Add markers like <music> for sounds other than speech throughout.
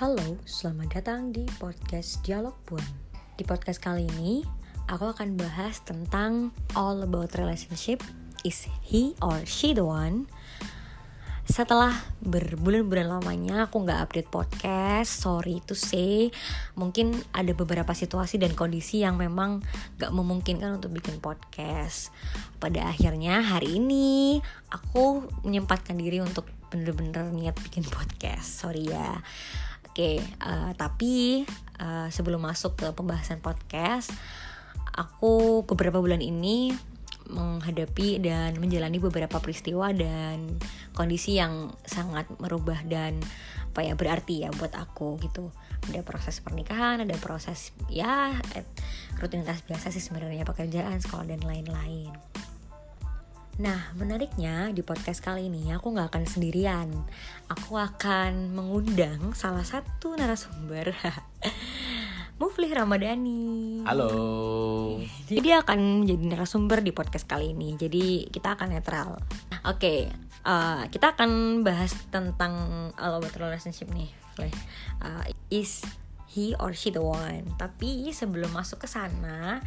Halo, selamat datang di podcast Dialog Puan. Di podcast kali ini, aku akan bahas tentang all about relationship. Is he or she the one? Setelah berbulan-bulan lamanya aku nggak update podcast, sorry to say, mungkin ada beberapa situasi dan kondisi yang memang nggak memungkinkan untuk bikin podcast. Pada akhirnya hari ini aku menyempatkan diri untuk bener-bener niat bikin podcast, sorry ya. Oke, uh, tapi uh, sebelum masuk ke pembahasan podcast, aku beberapa bulan ini menghadapi dan menjalani beberapa peristiwa dan kondisi yang sangat merubah dan apa ya berarti ya buat aku gitu. Ada proses pernikahan ada proses ya eh, rutinitas biasa sih sebenarnya pekerjaan sekolah dan lain-lain Nah, menariknya di podcast kali ini aku nggak akan sendirian. Aku akan mengundang salah satu narasumber <laughs> Muflih Ramadhani. Halo. Jadi dia akan menjadi narasumber di podcast kali ini. Jadi kita akan netral. Oke, okay, uh, kita akan bahas tentang all about relationship nih. Uh, is he or she the one? Tapi sebelum masuk ke sana,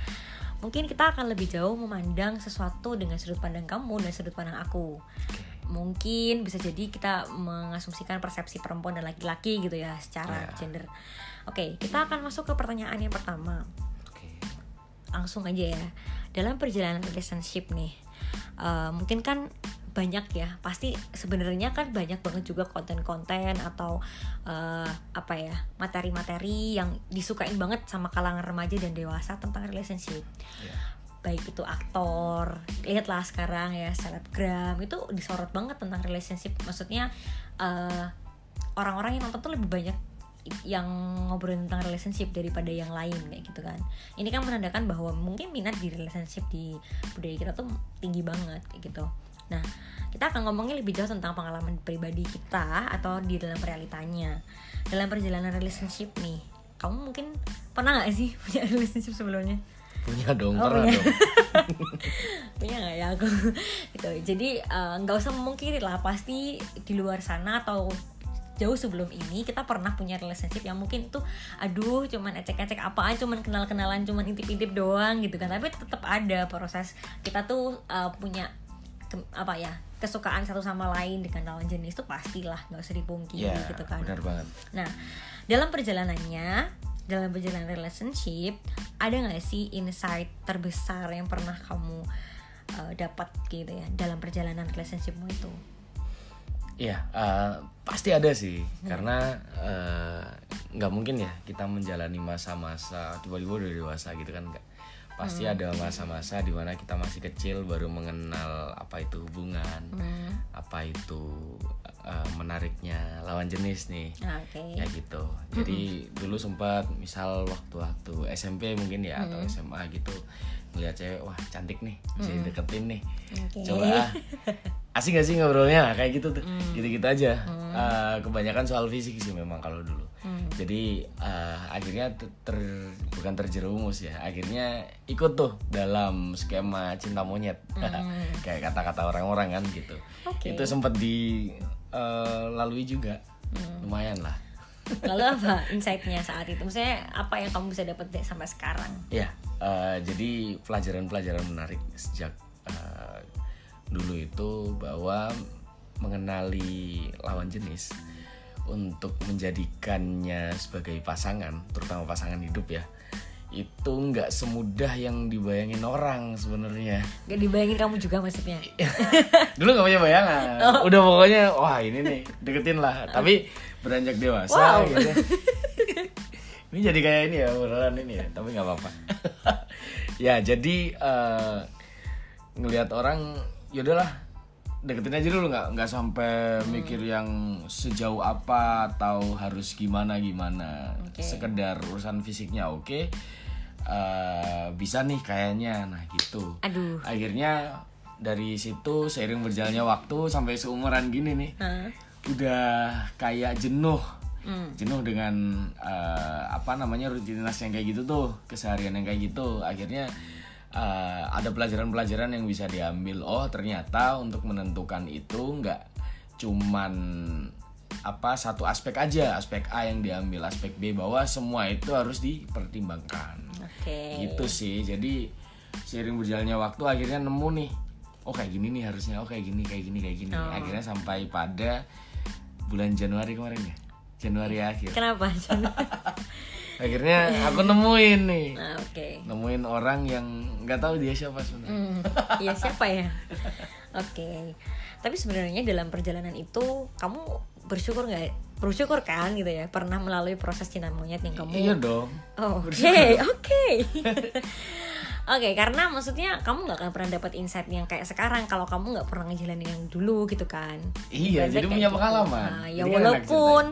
mungkin kita akan lebih jauh memandang sesuatu dengan sudut pandang kamu dan sudut pandang aku. Mungkin bisa jadi kita mengasumsikan persepsi perempuan dan laki-laki gitu ya secara yeah. gender. Oke, kita akan masuk ke pertanyaan yang pertama. Langsung aja ya. Dalam perjalanan relationship nih, uh, mungkin kan banyak ya. Pasti sebenarnya kan banyak banget juga konten-konten atau uh, apa ya materi-materi yang disukain banget sama kalangan remaja dan dewasa tentang relationship. Yeah. baik itu aktor lihatlah sekarang ya selebgram itu disorot banget tentang relationship. Maksudnya uh, orang-orang yang nonton tuh lebih banyak yang ngobrolin tentang relationship daripada yang lain kayak gitu kan. Ini kan menandakan bahwa mungkin minat di relationship di budaya kita tuh tinggi banget kayak gitu nah kita akan ngomongin lebih jauh tentang pengalaman pribadi kita atau di dalam realitanya. Dalam perjalanan relationship nih kamu mungkin pernah nggak sih <laughs> punya relationship sebelumnya? Punya dong oh, pernah punya. dong. <laughs> Punya nggak ya aku? <laughs> Gitu. Jadi eh, nggak uh, usah memungkiri lah pasti di luar sana atau jauh sebelum ini kita pernah punya relationship yang mungkin tuh aduh cuman ecek-ecek apaan cuman kenal-kenalan cuman intip-intip doang gitu kan. Tapi tetap ada proses kita tuh uh, punya apa ya kesukaan satu sama lain dengan lawan jenis tuh pastilah nggak usah dipungkiri yeah, gitu kan benar banget nah dalam perjalanannya dalam perjalanan relationship ada nggak sih insight terbesar yang pernah kamu uh, dapat gitu ya dalam perjalanan relationshipmu itu Iya, uh, pasti ada sih, hmm. karena eh, nggak uh, mungkin ya kita menjalani masa-masa tiba-tiba udah dewasa gitu kan nggak. Pasti hmm. ada masa-masa di mana kita masih kecil baru mengenal apa itu hubungan, hmm. apa itu uh, menariknya lawan jenis nih, okay. ya gitu. Jadi hmm. dulu sempat misal waktu-waktu SMP mungkin ya hmm. atau SMA gitu ngeliat cewek wah cantik nih bisa hmm. deketin nih, okay. coba asik gak sih ngobrolnya nah, kayak gitu tuh mm. gitu gitu aja mm. uh, kebanyakan soal fisik sih memang kalau dulu mm. jadi uh, akhirnya ter, ter bukan terjerumus ya akhirnya ikut tuh dalam skema cinta monyet mm. <laughs> kayak kata-kata orang-orang kan gitu okay. itu sempat dilalui uh, juga mm. lumayan lah lalu apa insightnya saat itu? Maksudnya apa yang kamu bisa dapat sampai sekarang? Ya uh, jadi pelajaran-pelajaran menarik sejak uh, dulu itu bahwa mengenali lawan jenis untuk menjadikannya sebagai pasangan, terutama pasangan hidup ya, itu nggak semudah yang dibayangin orang sebenarnya. Gak dibayangin kamu juga maksudnya? <laughs> Dulu nggak punya bayangan. Oh. Udah pokoknya wah ini nih deketin lah. Tapi beranjak dewasa wow. gitu. <laughs> ini jadi kayak ini ya beneran ini ya. Tapi nggak apa-apa. <laughs> ya jadi uh, ngelihat orang yaudahlah deketin aja dulu nggak nggak sampai hmm. mikir yang sejauh apa atau harus gimana gimana okay. sekedar urusan fisiknya oke okay. Uh, eh, bisa nih kayaknya. Nah gitu. Aduh. Akhirnya dari situ seiring berjalannya waktu sampai seumuran gini nih huh? udah kayak jenuh. Hmm. jenuh dengan uh, apa namanya rutinitas yang kayak gitu tuh keseharian yang kayak gitu. Akhirnya uh, ada pelajaran-pelajaran yang bisa diambil. Oh ternyata untuk menentukan itu nggak cuman apa satu aspek aja aspek A yang diambil aspek B bahwa semua itu harus dipertimbangkan Oke. gitu sih jadi seiring berjalannya waktu akhirnya nemu nih oh kayak gini nih harusnya oh kayak gini kayak gini kayak gini Oh. akhirnya sampai pada bulan Januari kemarin ya Januari akhir Kenapa? <laughs> akhirnya aku nemuin nih nah, Oke. nemuin orang yang nggak tahu dia siapa sebenarnya Hmm, iya siapa ya? <laughs> Oke. Tapi sebenarnya dalam perjalanan itu kamu bersyukur nggak? Bersyukur kan gitu ya? Pernah melalui proses cinta monyet yang kamu iya dong Oh, Oke, oke. <laughs> Oke, karena maksudnya kamu nggak akan pernah dapat insight yang kayak sekarang kalau kamu nggak pernah ngejalanin yang dulu gitu kan. Iya, Ibaratnya jadi punya gitu. pengalaman. Nah, ya Jadi kan walaupun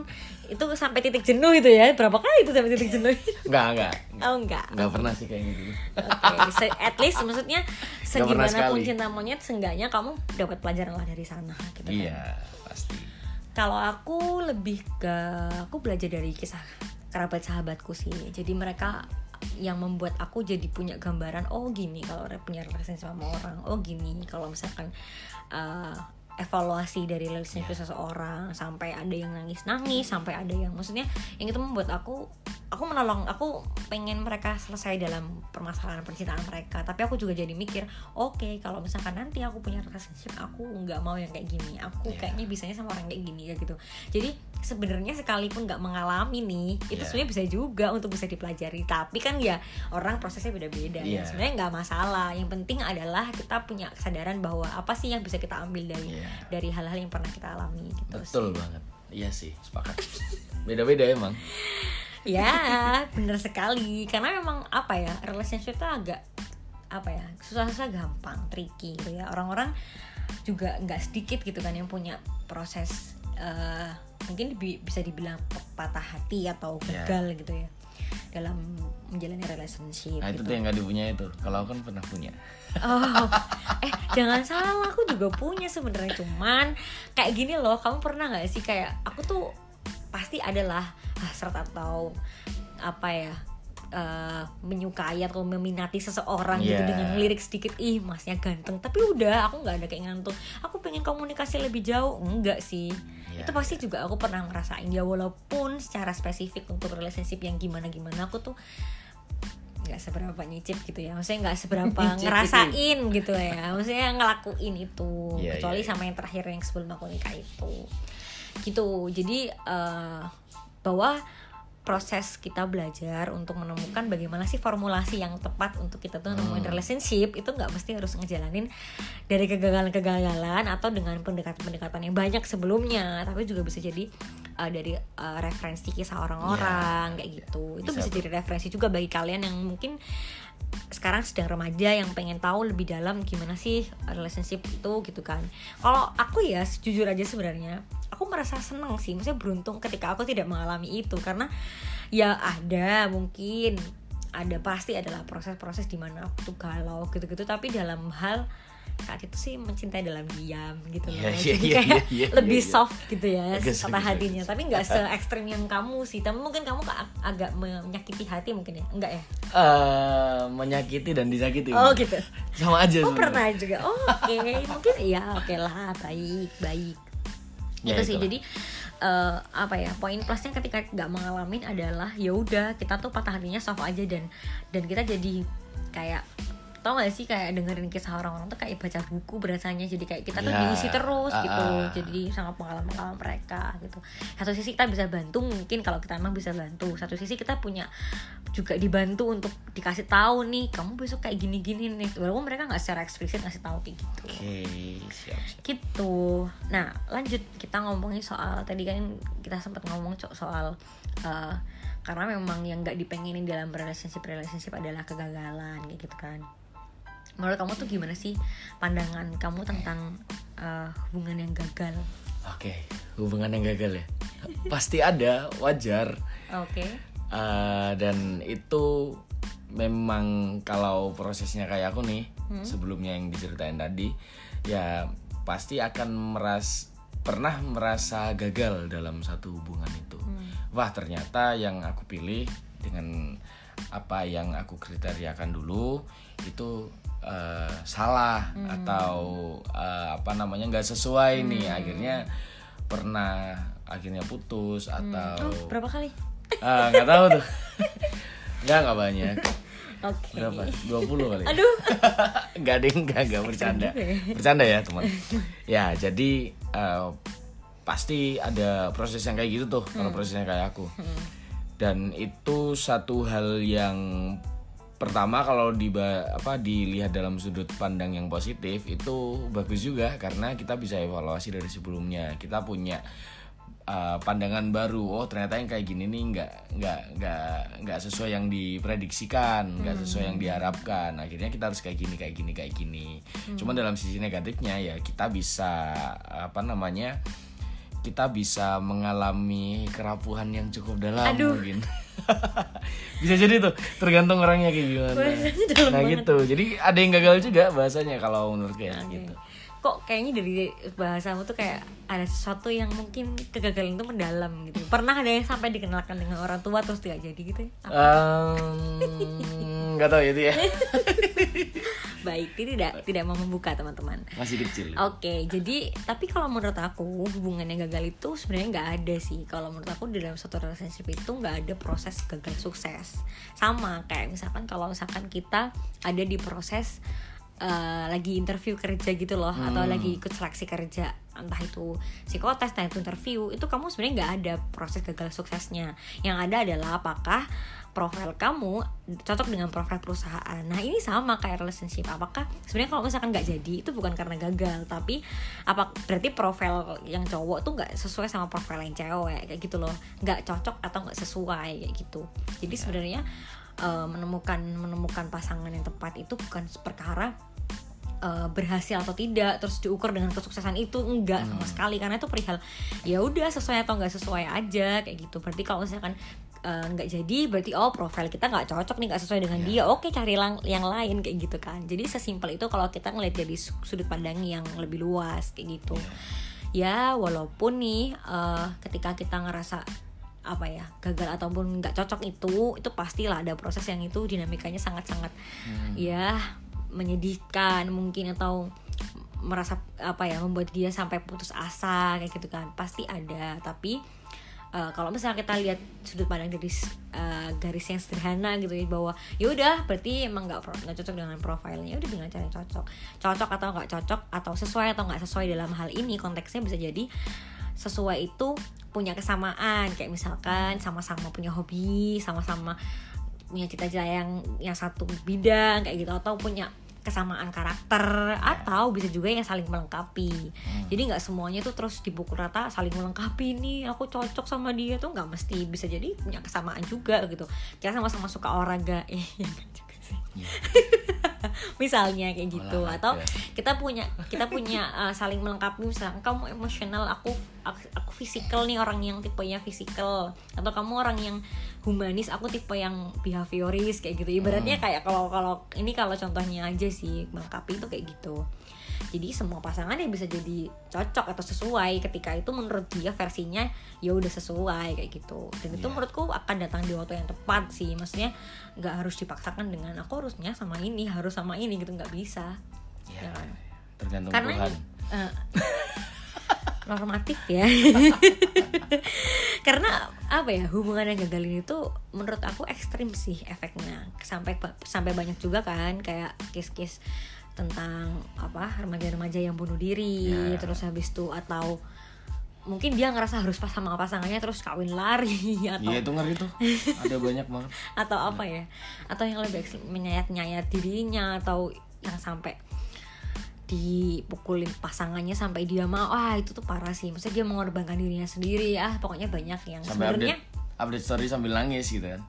itu sampai titik jenuh itu ya. Berapa kali itu sampai titik jenuh? <laughs> nggak nggak oh enggak. nggak pernah sih kayak gitu Oke, se- at least maksudnya segimana pun cinta monyet seenggaknya kamu dapat pelajaran lah dari sana gitu kan. iya pasti Kalau aku lebih ke aku belajar dari kisah kerabat sahabatku sih. Jadi mereka yang membuat aku jadi punya gambaran oh gini kalau punya relasi sama orang. Oh gini kalau misalkan uh, evaluasi dari relationship seseorang sampai ada yang nangis-nangis, sampai ada yang maksudnya yang itu membuat aku aku menolong aku pengen mereka selesai dalam permasalahan percintaan mereka. Tapi aku juga jadi mikir oke kalau misalkan nanti aku punya relationship aku nggak mau yang kayak gini. Aku Iya. kayaknya bisanya sama orang kayak gini ya gitu. Jadi sebenarnya sekalipun nggak mengalami nih itu Iya. sebenarnya bisa juga untuk bisa dipelajari. Tapi kan ya orang prosesnya beda-beda ya sebenarnya nggak masalah. Yang penting adalah kita punya kesadaran bahwa apa sih yang bisa kita ambil dari Iya. dari hal-hal yang pernah kita alami gitu betul banget. Iya sih sepakat. Beda-beda emang. Ya bener sekali. Karena memang apa ya relationship itu agak apa ya susah-susah gampang tricky gitu ya. Orang-orang juga nggak sedikit gitu kan yang punya proses eh, mungkin bisa dibilang patah hati atau Ya. gagal gitu ya dalam menjalani relationship nah itu gitu. tuh yang nggak dipunya itu kalau aku kan pernah punya Oh, <laughs> eh jangan salah, aku juga punya sebenarnya cuman kayak gini loh, kamu pernah nggak sih kayak aku tuh pasti adalah hasrat atau apa ya eh, menyukai atau meminati seseorang gitu Iya. dengan lirik sedikit ih masnya ganteng tapi udah aku nggak ada keinginan tuh aku pengen komunikasi lebih jauh enggak sih Iya, itu pasti juga aku pernah ngerasain ya walaupun secara spesifik untuk relationship yang gimana gimana aku tuh nggak seberapa nyicip gitu ya. Maksudnya nggak seberapa <laughs> Nyicip ngerasain gitu ya. Maksudnya ngelakuin itu. Iya, kecuali iya, sama yang terakhir yang sebelum aku nikah itu. Gitu. Jadi eh, bahwa proses kita belajar untuk menemukan bagaimana sih formulasi yang tepat untuk kita tuh nemuin Hmm. relationship itu nggak mesti harus ngejalanin dari kegagalan-kegagalan atau dengan pendekatan-pendekatan yang banyak sebelumnya tapi juga bisa jadi uh, dari uh, referensi kisah orang-orang kayak gitu itu Bisa bisa jadi referensi juga bagi kalian yang mungkin sekarang sedang remaja yang pengen tahu lebih dalam gimana sih relationship itu gitu kan. Kalau aku ya jujur aja sebenarnya aku merasa senang sih maksudnya beruntung ketika aku tidak mengalami itu. Karena ya ada mungkin ada pasti adalah proses-proses di mana aku tuh galau gitu-gitu. Tapi dalam hal saat itu sih mencintai dalam diam gitu loh. Iya, iya, jadi iya, kayak iya, iya, lebih iya. soft gitu ya kata hatinya. bagus. tapi nggak se ekstrim yang kamu sih. Tapi mungkin kamu ag- agak menyakiti hati mungkin ya? Enggak ya? Eh, menyakiti dan disakiti. Oh gitu. Sama aja oh sebenarnya. pernah juga. Oh, oke <laughs> mungkin iya oke lah baik baik. Ya, itu sih. jadi eh, apa ya poin plusnya ketika nggak mengalami adalah ya udah kita tuh patah hatinya soft aja dan dan kita jadi kayak tau gak sih kayak dengerin kisah orang-orang tuh kayak baca buku berasanya. Jadi kayak kita tuh Ya, diisi terus ah, gitu ah. jadi sangat pengalaman-pengalaman mereka gitu. Satu sisi kita bisa bantu mungkin kalau kita emang bisa bantu. Satu sisi kita punya juga dibantu untuk dikasih tahu nih kamu besok kayak gini-gini nih. Walaupun mereka nggak secara eksplisit ngasih tahu kayak gitu. Oke siap siap. Gitu. Nah lanjut. Kita ngomongin soal tadi kan kita sempat ngomong soal eh, karena memang yang nggak dipengenin dalam relationship relationship adalah kegagalan kayak gitu kan menurut kamu tuh gimana sih pandangan kamu tentang eh, hubungan yang gagal? Oke hubungan yang gagal ya? Pasti ada wajar. Oke. Eh, dan itu memang kalau prosesnya kayak aku nih sebelumnya yang diceritain tadi ya pasti akan meras pernah merasa gagal dalam satu hubungan itu. Wah ternyata yang aku pilih dengan apa yang aku kriteriakan dulu itu eh, salah atau eh, apa namanya nggak sesuai nih. Akhirnya pernah akhirnya putus atau oh, berapa kali? Ah nggak tahu tuh. Nggak nggak banyak. Oke. Berapa? 20 kali. Aduh. <laughs> Nggak deh nggak nggak bercanda. bercanda ya teman. <laughs> Ya jadi eh, pasti ada proses yang kayak gitu tuh kalau prosesnya kayak aku. Dan itu satu hal yang pertama kalau di apa dilihat dalam sudut pandang yang positif itu bagus juga karena kita bisa evaluasi dari sebelumnya. Kita punya uh, pandangan baru oh ternyata yang kayak gini nih nggak nggak nggak nggak sesuai yang diprediksikan nggak sesuai yang diharapkan. Akhirnya kita harus kayak gini kayak gini kayak gini. Cuman dalam sisi negatifnya ya kita bisa apa namanya kita bisa mengalami kerapuhan yang cukup dalam Aduh. mungkin <laughs> bisa jadi tuh tergantung orangnya kayak gimana. Nah gitu. Jadi ada yang gagal juga bahasanya kalau menurut kayak gitu kok kayaknya dari bahasamu tuh kayak ada sesuatu yang mungkin kegagalan itu mendalam gitu pernah ada yang sampai dikenalkan dengan orang tua terus tidak jadi gitu ya? Nggak tahu ya itu ya <laughs> baik ini tidak tidak mau membuka teman-teman masih kecil Oke, jadi tapi kalau menurut aku hubungan yang gagal itu sebenarnya nggak ada sih. Kalau menurut aku di dalam satu relationship itu nggak ada proses gagal sukses. Sama kayak misalkan kalau misalkan kita ada di proses eh, lagi interview kerja gitu loh, atau lagi ikut seleksi kerja, entah itu psikotes, entah itu interview, itu kamu sebenarnya nggak ada proses gagal suksesnya. Yang ada adalah apakah profil kamu cocok dengan profil perusahaan. Nah ini sama kayak relationship. Apakah sebenarnya kalau misalkan nggak jadi itu bukan karena gagal, tapi apa berarti profil yang cowok tuh nggak sesuai sama profil yang cewek kayak gitu loh, nggak cocok atau nggak sesuai kayak gitu. Jadi sebenarnya eh, menemukan menemukan pasangan yang tepat itu bukan perkara eh, berhasil atau tidak terus diukur dengan kesuksesan itu enggak sama sekali. Karena itu perihal ya udah sesuai atau enggak sesuai aja kayak gitu. Berarti kalau misalkan eh, nggak jadi berarti oh profil kita nggak cocok nih nggak sesuai dengan dia. Oke cari lang- yang lain kayak gitu kan. Jadi sesimpel itu kalau kita ngeliat dari su- sudut pandang yang lebih luas kayak gitu. Ya walaupun nih eh, ketika kita ngerasa apa ya gagal ataupun nggak cocok itu itu pastilah ada proses yang itu dinamikanya sangat-sangat ya menyedihkan mungkin atau merasa apa ya membuat dia sampai putus asa kayak gitu kan. Pasti ada tapi eh, kalau misalnya kita lihat sudut pandang dari eh, garis yang sederhana gitu ya bahwa ya udah berarti emang nggak nggak cocok dengan profilnya Ya udah dengan cara yang cocok. Cocok atau nggak cocok atau sesuai atau nggak sesuai dalam hal ini konteksnya bisa jadi sesuai itu punya kesamaan. Kayak misalkan sama-sama punya hobi sama-sama punya cita-cita yang yang satu bidang kayak gitu atau punya kesamaan karakter atau bisa juga yang saling melengkapi. Jadi nggak semuanya tuh terus dipukul rata saling melengkapi nih aku cocok sama dia tuh nggak mesti bisa jadi punya kesamaan juga gitu. Kita sama-sama suka olahraga. Eh <laughs> ya nggak juga sih <laughs> misalnya kayak gitu. Olahraga. atau kita punya kita punya uh, <laughs> saling melengkapi misalnya kamu emosional aku aku, aku fisikal nih orang yang tipenya fisikal. Atau kamu orang yang humanis aku tipe yang behavioris kayak gitu. Ibaratnya kayak kalau kalau ini kalau contohnya aja sih melengkapi itu kayak gitu jadi semua pasangan yang bisa jadi cocok atau sesuai ketika itu menurut dia versinya ya udah sesuai kayak gitu. Dan itu Iya. menurutku akan datang di waktu yang tepat sih. Maksudnya nggak harus dipaksakan dengan aku harusnya sama ini harus sama ini gitu nggak bisa. Ya, Ya kan? tergantung karena Tuhan. eh, <laughs> normatif ya. <laughs> Karena apa ya hubungan yang gagal ini tuh menurut aku ekstrim sih efeknya. Sampai sampai banyak juga kan kayak case-case tentang apa remaja-remaja yang bunuh diri Ya. terus habis itu atau mungkin dia ngerasa harus pas sama pasangannya terus kawin lari <laughs> atau Iya itu ngeri tuh. Ada banyak banget. <laughs> Atau apa ya? Atau yang lebih menyayat-nyayat dirinya atau yang sampai dipukulin pasangannya sampai dia mau ah itu tuh parah sih. Maksudnya dia mengorbankan dirinya sendiri. Ah pokoknya banyak yang sebenarnya update story sambil nangis gitu kan.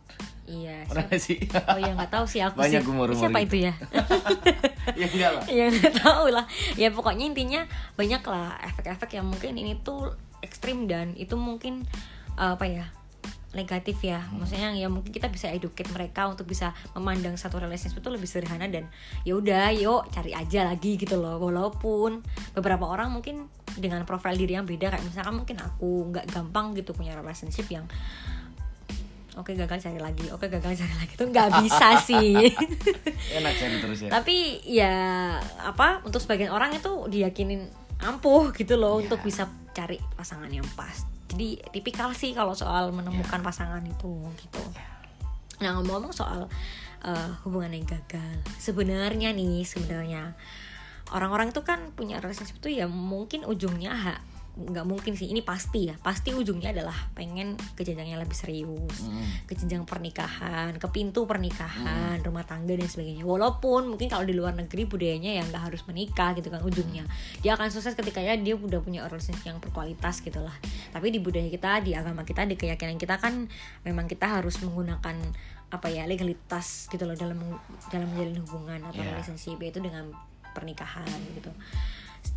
Iya pernah sih? Oh ya nggak tahu sih aku Banyak sih. rumor-rumor siapa gitu. itu ya? <laughs> Ya enggak lah. Ya nggak tahu lah. Ya pokoknya intinya banyak lah efek-efek yang mungkin ini tuh ekstrim dan itu mungkin uh, apa ya negatif ya. Maksudnya ya mungkin kita bisa educate mereka untuk bisa memandang satu relationship itu lebih sederhana dan ya udah yuk cari aja lagi gitu loh. Walaupun beberapa orang mungkin dengan profil diri yang beda kayak misalkan mungkin aku nggak gampang gitu punya relationship yang oke gagal cari lagi. Oke gagal cari lagi. Itu nggak bisa sih. <laughs> Enak cari terus ya. Tapi ya apa untuk sebagian orang itu diyakinin ampuh gitu loh Iya. untuk bisa cari pasangan yang pas. Jadi tipikal sih kalau soal menemukan Iya. pasangan itu gitu. Nah ngomong-ngomong soal uh, hubungan yang gagal. Sebenarnya nih sebenarnya orang-orang itu kan punya relationship tuh ya mungkin ujungnya ha, nggak mungkin sih. Ini pasti ya. Pasti ujungnya adalah pengen ke jenjang yang lebih serius. Mm. ke jenjang pernikahan ke pintu pernikahan rumah tangga dan sebagainya. Walaupun mungkin kalau di luar negeri budayanya ya nggak harus menikah gitu kan ujungnya. Dia akan sukses ketika ya dia udah punya relationship yang berkualitas gitu lah. Tapi di budaya kita di agama kita di keyakinan kita kan memang kita harus menggunakan apa ya legalitas gitu loh dalam dalam menjalin hubungan atau Yeah. relationship yaitu dengan pernikahan gitu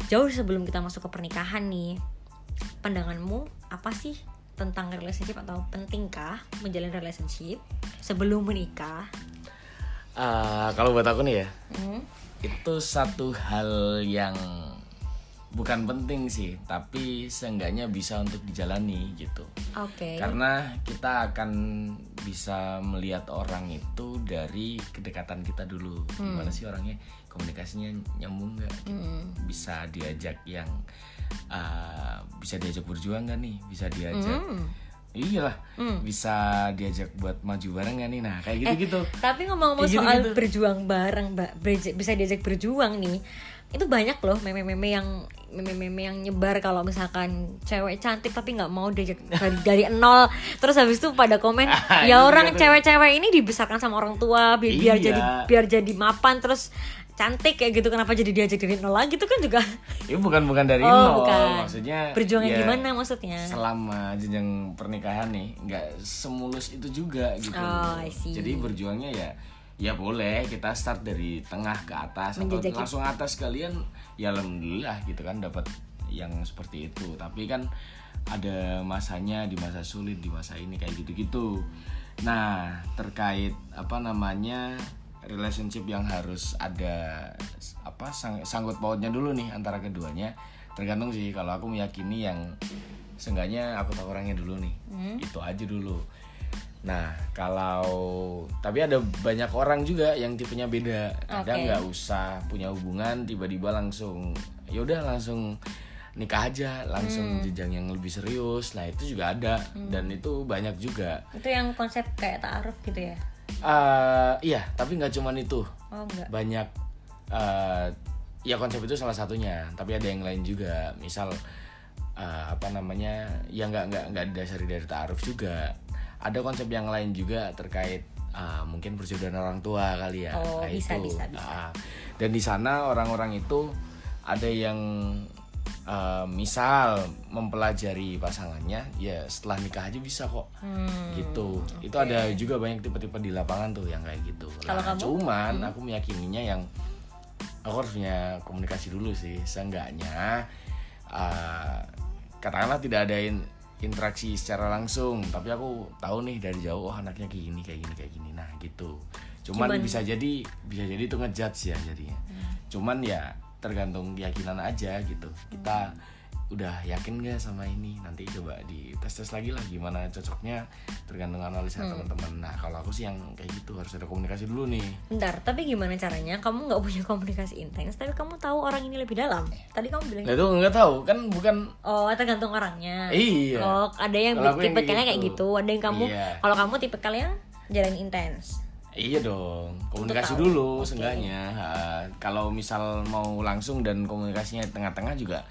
jauh sebelum kita masuk ke pernikahan nih pandanganmu apa sih tentang relationship atau pentingkah menjalin relationship sebelum menikah Ah, kalau buat aku nih ya, Hmm. itu satu hal yang bukan penting sih, tapi seenggaknya bisa untuk dijalani gitu. oke Karena kita akan bisa melihat orang itu dari kedekatan kita dulu. Gimana sih orangnya? Komunikasinya nyambung nggak? gitu. Mm-mm. Bisa diajak yang ah, bisa diajak berjuang nggak nih? Bisa diajak Hmm. Iyalah, bisa diajak buat maju bareng gak nih? Nah, kayak gitu-gitu. tapi ngomong-ngomong soal gitu-gitu. berjuang bareng mbak bisa diajak berjuang nih itu banyak loh meme-meme yang meme-meme yang nyebar kalau misalkan cewek cantik tapi nggak mau diajak dari, dari nol terus habis itu pada komen <laughs> Itu ya orang cewek-cewek ini dibesarkan sama orang tua bi- biar Iya. jadi biar jadi mapan terus cantik kayak gitu kenapa jadi diajak dari nol lagi itu kan juga Ini bukan bukan dari oh nol, bukan maksudnya berjuang yang ya, gimana maksudnya Selama jenjang pernikahan nih, nggak semulus itu juga gitu. Oh. Jadi berjuangnya ya ya boleh kita start dari tengah ke atas Menjajaki. atau langsung atas kalian ya alhamdulillah gitu kan dapat yang seperti itu. Tapi kan ada masanya di masa sulit di masa ini kayak gitu-gitu. Nah, terkait apa namanya relationship yang harus ada apa sang, sangkut pautnya dulu nih antara keduanya tergantung sih kalau aku meyakini yang seenggaknya aku tahu orangnya dulu nih itu aja dulu nah kalau tapi ada banyak orang juga yang tipenya beda. Kadang nggak usah punya hubungan tiba-tiba langsung ya udah langsung nikah aja langsung jenjang yang lebih serius. Nah itu juga ada dan itu banyak juga. Itu yang konsep kayak taaruf gitu ya? Eh, iya tapi nggak cuman itu. Oh enggak banyak eh, ya konsep itu salah satunya. Tapi ada yang lain juga. Misal eh, apa namanya ya nggak nggak nggak didasari dari taaruf juga ada konsep yang lain juga terkait eh, mungkin perjodohan orang tua kali ya. Oh, Nah, bisa, itu. bisa, bisa. Ah, dan di sana orang-orang itu ada yang eh, misal mempelajari pasangannya ya setelah nikah aja bisa kok. Hmm, gitu. Itu ada juga banyak tipe-tipe di lapangan tuh yang kayak gitu. Kalau Nah, kamu? cuman aku meyakininya yang aku harus punya komunikasi dulu sih. Seenggaknya uh, katakanlah tidak ada interaksi secara langsung. Tapi aku tahu nih dari jauh oh anaknya kayak gini kayak gini kayak gini. Nah gitu. Cuman, Cuman- bisa jadi bisa jadi itu ngejudge ya jadinya. Cuman ya tergantung keyakinan aja gitu. Kita udah yakin gak sama ini nanti coba di tes tes lagi lah gimana cocoknya tergantung analisa teman-teman nah kalau aku sih yang kayak gitu harus ada komunikasi dulu nih Bentar, tapi gimana caranya kamu nggak punya komunikasi intens tapi kamu tahu orang ini lebih dalam? Tadi kamu bilang nah itu nggak tahu kan bukan Oh, tergantung orangnya. Iya. Oh, ada yang tipe kayak kayak gitu. gitu, ada yang kamu Iya. kalau kamu tipe kalian jalan intens. Iya dong, komunikasi dulu Oke. seenggaknya. Kalau misal mau langsung dan komunikasinya di tengah-tengah juga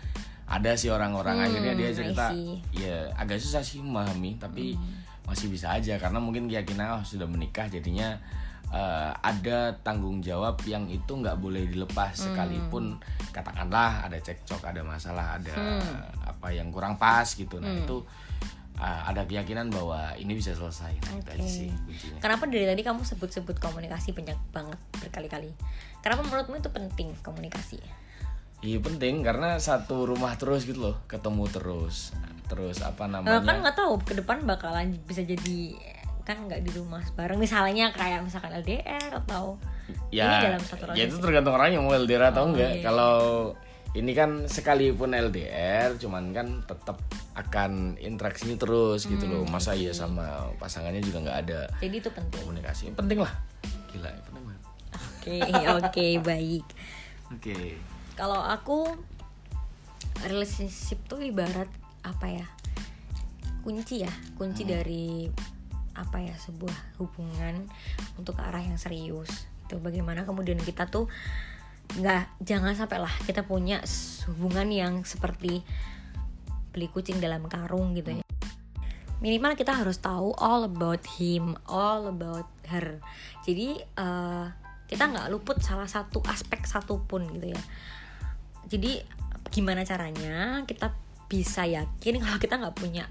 ada sih orang-orang Hmm, akhirnya dia cerita. Hmm. ya agak susah sih memahami, tapi masih bisa aja karena mungkin keyakinan oh sudah menikah jadinya eh, ada tanggung jawab yang itu nggak boleh dilepas Hmm. sekalipun katakanlah ada cekcok, ada masalah, ada Hmm. apa yang kurang pas gitu. Nah itu eh, ada keyakinan bahwa ini bisa selesai. Nah, itu aja Oke. sih kuncinya. Kenapa dari tadi kamu sebut-sebut komunikasi banyak banget berkali-kali? Kenapa menurutmu itu penting komunikasi? Iya penting karena satu rumah terus gitu loh, ketemu terus, terus apa Nah, namanya? kan nggak tahu ke depan bakalan bisa jadi kan nggak di rumah bareng misalnya kayak misalkan LDR atau ya, ini dalam satu ya itu tergantung orangnya mau LDR atau Oh, enggak. iya. Kalau ini kan sekalipun LDR, cuman kan tetap akan interaksinya terus gitu loh. Hmm, Masa iya sama pasangannya juga nggak ada jadi itu penting. komunikasi? Penting lah, gila, penting banget. Oke, oke, baik. Oke, Kalau aku relationship tuh ibarat apa ya? kunci ya kunci dari apa ya sebuah hubungan untuk arah yang serius. Itu bagaimana kemudian kita tuh nggak jangan sampai lah kita punya hubungan yang seperti beli kucing dalam karung gitu ya. Minimal kita harus tahu all about him all about her. Jadi eh, kita nggak luput salah satu aspek satupun gitu ya jadi gimana caranya kita bisa yakin kalau kita nggak punya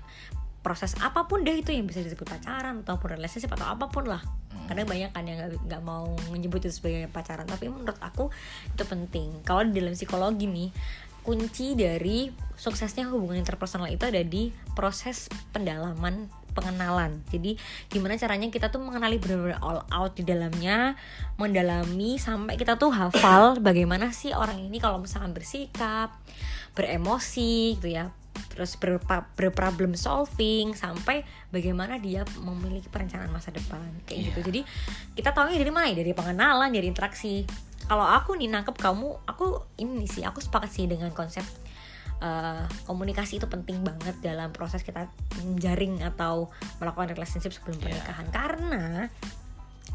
proses apa pun deh itu yang bisa disebut pacaran ataupun relationship atau apa pun lah. Karena banyak kan yang nggak mau menyebut itu sebagai pacaran. Tapi menurut aku itu penting. Kalau di dalam psikologi nih kunci dari suksesnya hubungan interpersonal itu ada di proses pendalaman pengenalan. Jadi gimana caranya kita tuh mengenali benar-benar all out di dalamnya mendalami sampai kita tuh hafal bagaimana sih orang ini kalau misalkan bersikap beremosi gitu ya. Terus ber, berproblem solving sampai bagaimana dia memiliki perencanaan masa depan kayak gitu. Iya. jadi kita tahunya dari mana ya? Dari pengenalan dari interaksi. Kalau aku nih nangkep kamu aku ini sih aku sepakat sih dengan konsep eh, komunikasi itu penting banget dalam proses kita menjaring atau melakukan relationship sebelum Iya. pernikahan karena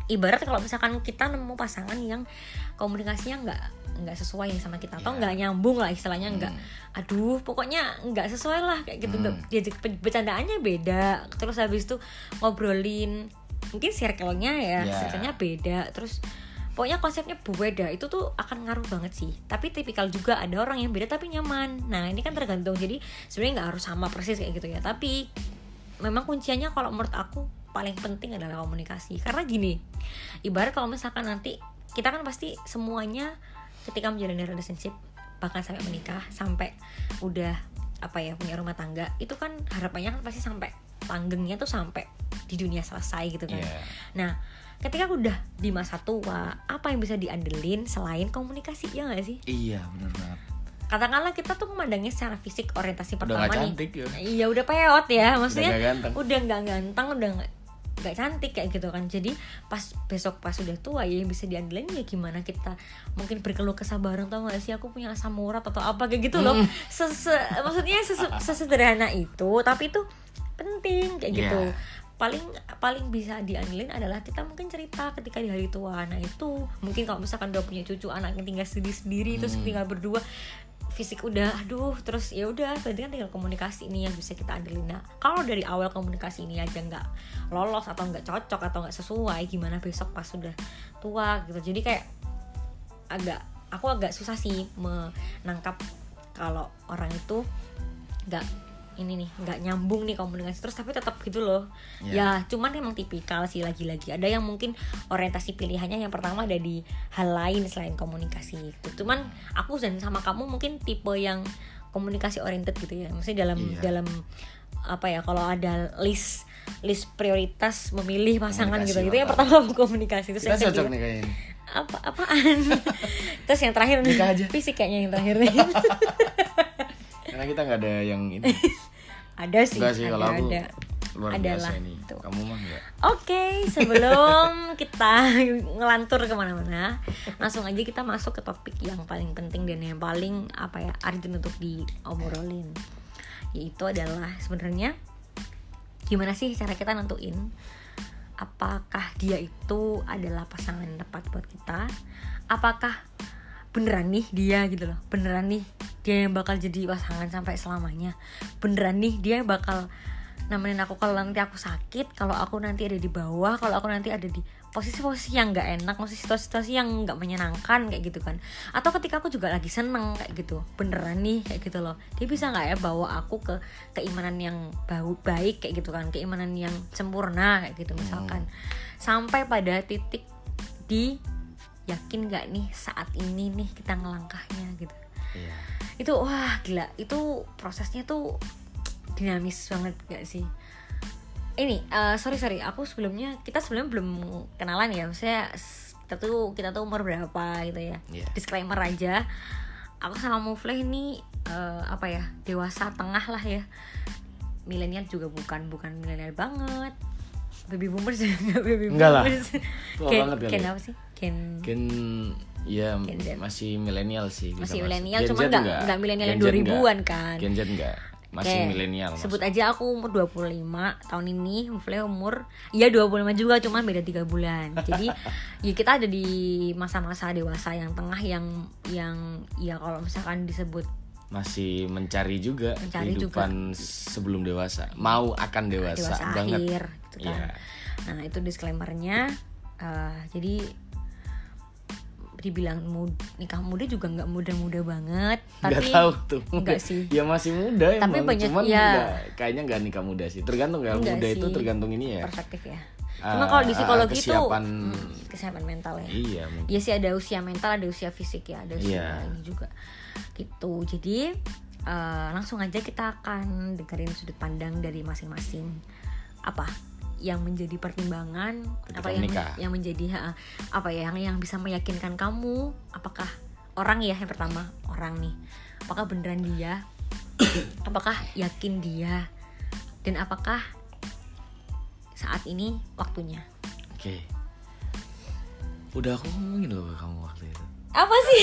ibarat kalau misalkan kita nemu pasangan yang komunikasinya nggak nggak sesuai sama kita atau Iya. nggak nyambung lah istilahnya nggak Hmm. aduh pokoknya nggak sesuai lah kayak gitu Hmm. be- bercandaannya beda terus habis itu ngobrolin mungkin circle-nya ya Iya. circle-nya beda terus pokoknya konsepnya beda itu tuh akan ngaruh banget sih. Tapi tipikal juga ada orang yang beda tapi nyaman. Nah ini kan tergantung. Jadi sebenarnya nggak harus sama persis kayak gitu ya. Tapi memang kuncinya kalau menurut aku paling penting adalah komunikasi. Karena gini ibarat kalau misalkan nanti kita kan pasti semuanya ketika menjalani relationship bahkan sampai menikah sampai udah apa ya punya rumah tangga itu kan harapannya kan pasti sampai langgengnya tuh sampai di dunia selesai gitu kan Iya. nah ketika udah di masa tua apa yang bisa diandelin selain komunikasi ya nggak sih Iya benar banget. katakanlah kita tuh memandangnya secara fisik orientasi Udah pertama nih cantik ya. iya udah peot ya maksudnya nggak ganteng. udah nggak ganteng udah nggak nggak cantik kayak gitu kan jadi pas besok pas udah tua ya yang bisa diandelin ya gimana kita mungkin berkeluh kesah bareng tau gak sih aku punya asam urat atau apa kayak gitu loh Hmm. Sese, maksudnya sese- sesederhana itu tapi itu penting kayak gitu Iya. paling paling bisa diandelin adalah kita mungkin cerita ketika di hari tua nah itu mungkin kalau misalkan udah punya cucu anaknya tinggal sendiri sendiri terus Hmm. tinggal berdua fisik udah aduh terus ya udah berarti kan tinggal komunikasi ini yang bisa kita andelin nah kalau dari awal komunikasi ini aja nggak lolos atau nggak cocok atau nggak sesuai gimana besok pas sudah tua gitu jadi kayak agak aku agak susah sih menangkap kalau orang itu nggak ini nih nggak nyambung nih komunikasi terus tapi tetap gitu loh Iya. ya cuman emang tipikal sih lagi-lagi ada yang mungkin orientasi pilihannya yang pertama ada di hal lain selain komunikasi itu cuman aku dan sama kamu mungkin tipe yang komunikasi oriented gitu ya maksudnya dalam Iya. dalam apa ya kalau ada list list prioritas memilih pasangan Komunikasi gitu gitu yang apa? pertama komunikasi Kita yang cocok nih kayaknya. apa apaan <laughs> terus yang terakhir nih fisik kayaknya yang terakhir nih <laughs> Karena kita nggak ada yang ini. <laughs> ada sih Enggak sih ada kalau aku ada luar Adalah, biasa ini. tuh. Kamu mah enggak. Oke, sebelum <laughs> kita ngelantur ke mana-mana, langsung aja kita masuk ke topik yang paling penting dan yang paling apa ya urgent untuk diobrolin, yaitu adalah sebenarnya gimana sih cara kita nentuin apakah dia itu adalah pasangan yang tepat buat kita, apakah beneran nih dia gitu loh, beneran nih dia yang bakal jadi pasangan sampai selamanya, beneran nih dia yang bakal nemenin aku kalau nanti aku sakit kalau aku nanti ada di bawah kalau aku nanti ada di posisi-posisi yang nggak enak posisi situasi-situasi yang nggak menyenangkan kayak gitu kan. Atau ketika aku juga lagi seneng kayak gitu. Beneran nih kayak gitu loh. Dia bisa nggak ya bawa aku ke keimanan yang bau baik kayak gitu kan. Keimanan yang sempurna kayak gitu misalkan. Sampai pada titik di yakin nggak nih saat ini nih kita ngelangkahnya gitu. Iya. itu wah gila. Itu prosesnya tuh dinamis banget gak sih? Ini eh, sorry sorry. Aku sebelumnya kita sebelumnya belum kenalan ya. Maksudnya kita tuh kita tuh umur berapa gitu ya. Iya. disclaimer aja. Aku sama Mufle ini eh, apa ya dewasa tengah lah ya. Milenial juga bukan bukan milenial banget baby boomers juga <laughs> nggak baby Enggak lah. boomers <laughs> Tua Gen- banget kali ya. apa sih Gen Gen ya Gen Z. masih milenial sih masih milenial cuma Z nggak nggak milenial Z 2000-an kan Gen Z enggak masih Oke, milenial Sebut aja aku umur 25 tahun ini, Mufle umur iya 25 juga cuman beda tiga bulan. <laughs> Jadi ya kita ada di masa-masa dewasa yang tengah yang yang ya kalau misalkan disebut masih mencari juga Mencari kehidupan sebelum dewasa mau akan dewasa, dewasa banget akhir gitu kan. Iya. Nah, itu disclaimernya eh, jadi dibilang mud nikah muda juga nggak muda-muda banget nggak tapi tahu tuh enggak <laughs> sih. ya masih muda Tapi emang banyak- cuman ya. nggak- kayaknya nggak nikah muda sih tergantung ya Enggak muda itu sih. tergantung ini ya perspektif ya Ah, cuma kalau di psikologi itu kesiapan- hmm, kesiapan mental ya iya mungkin. Iya sih ada usia mental, ada usia fisik ya, ada usia Iya. ini juga. Gitu. Jadi eh, langsung aja kita akan dengerin sudut pandang dari masing-masing. Apa yang menjadi pertimbangan, Ketika apa yang menikah. yang menjadi ha, apa ya yang yang bisa meyakinkan kamu, apakah orang ya yang pertama orang nih, apakah beneran dia, <coughs> apakah yakin dia, dan apakah saat ini waktunya. oke. Udah aku ngomongin loh ke kamu Apa sih?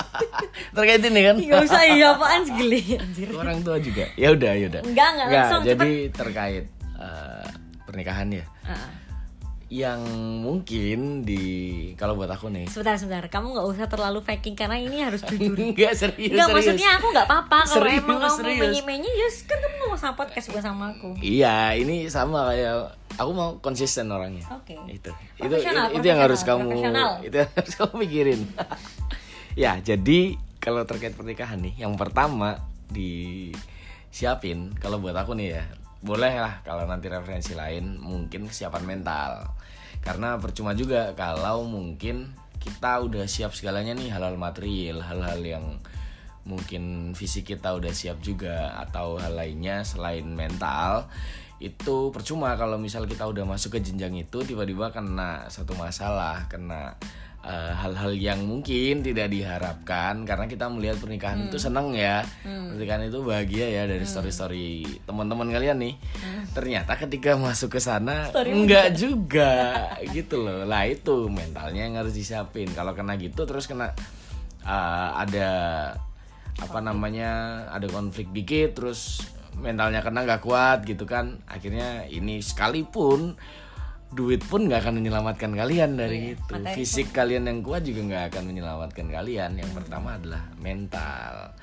<laughs> terkait ini kan Gak usah iya apaan sih geli anjir. orang tua juga ya udah ya udah Enggak, enggak, langsung, jadi terkait eh, pernikahan ya Heeh. yang mungkin di kalau buat aku nih Sebentar sebentar, kamu nggak usah terlalu faking karena ini harus <laughs> jujur. enggak serius Enggak serius. maksudnya aku nggak apa-apa kalau Serius, emang kamu serius. menye-menye ya kan kamu ngomong sama podcast bukan sama aku. Iya, ini sama kayak aku mau konsisten orangnya. Oke. Itu. Itu, Profesional, itu yang harus kamu <laughs> itu yang harus kamu pikirin. <laughs> ya, jadi kalau terkait pernikahan nih, yang pertama disiapin kalau buat aku nih ya. Boleh lah kalau nanti referensi lain mungkin kesiapan mental. Karena percuma juga kalau mungkin kita udah siap segalanya nih hal-hal material, hal-hal yang mungkin fisik kita udah siap juga atau hal lainnya selain mental itu percuma kalau misal kita udah masuk ke jenjang itu tiba-tiba kena satu masalah kena eh, hal-hal yang mungkin tidak diharapkan. Karena kita melihat pernikahan itu seneng ya. Pernikahan itu bahagia ya dari story-story teman-teman kalian nih. Ternyata ketika masuk ke sana enggak juga. Gitu loh. Lah itu mentalnya yang harus disiapin. Kalau kena gitu terus kena eh, ada apa namanya ada konflik dikit terus mentalnya kena nggak kuat gitu kan. Akhirnya ini sekalipun duit pun nggak akan menyelamatkan kalian dari itu. materi fisik kalian yang kuat juga nggak akan menyelamatkan kalian. Yang pertama adalah mental.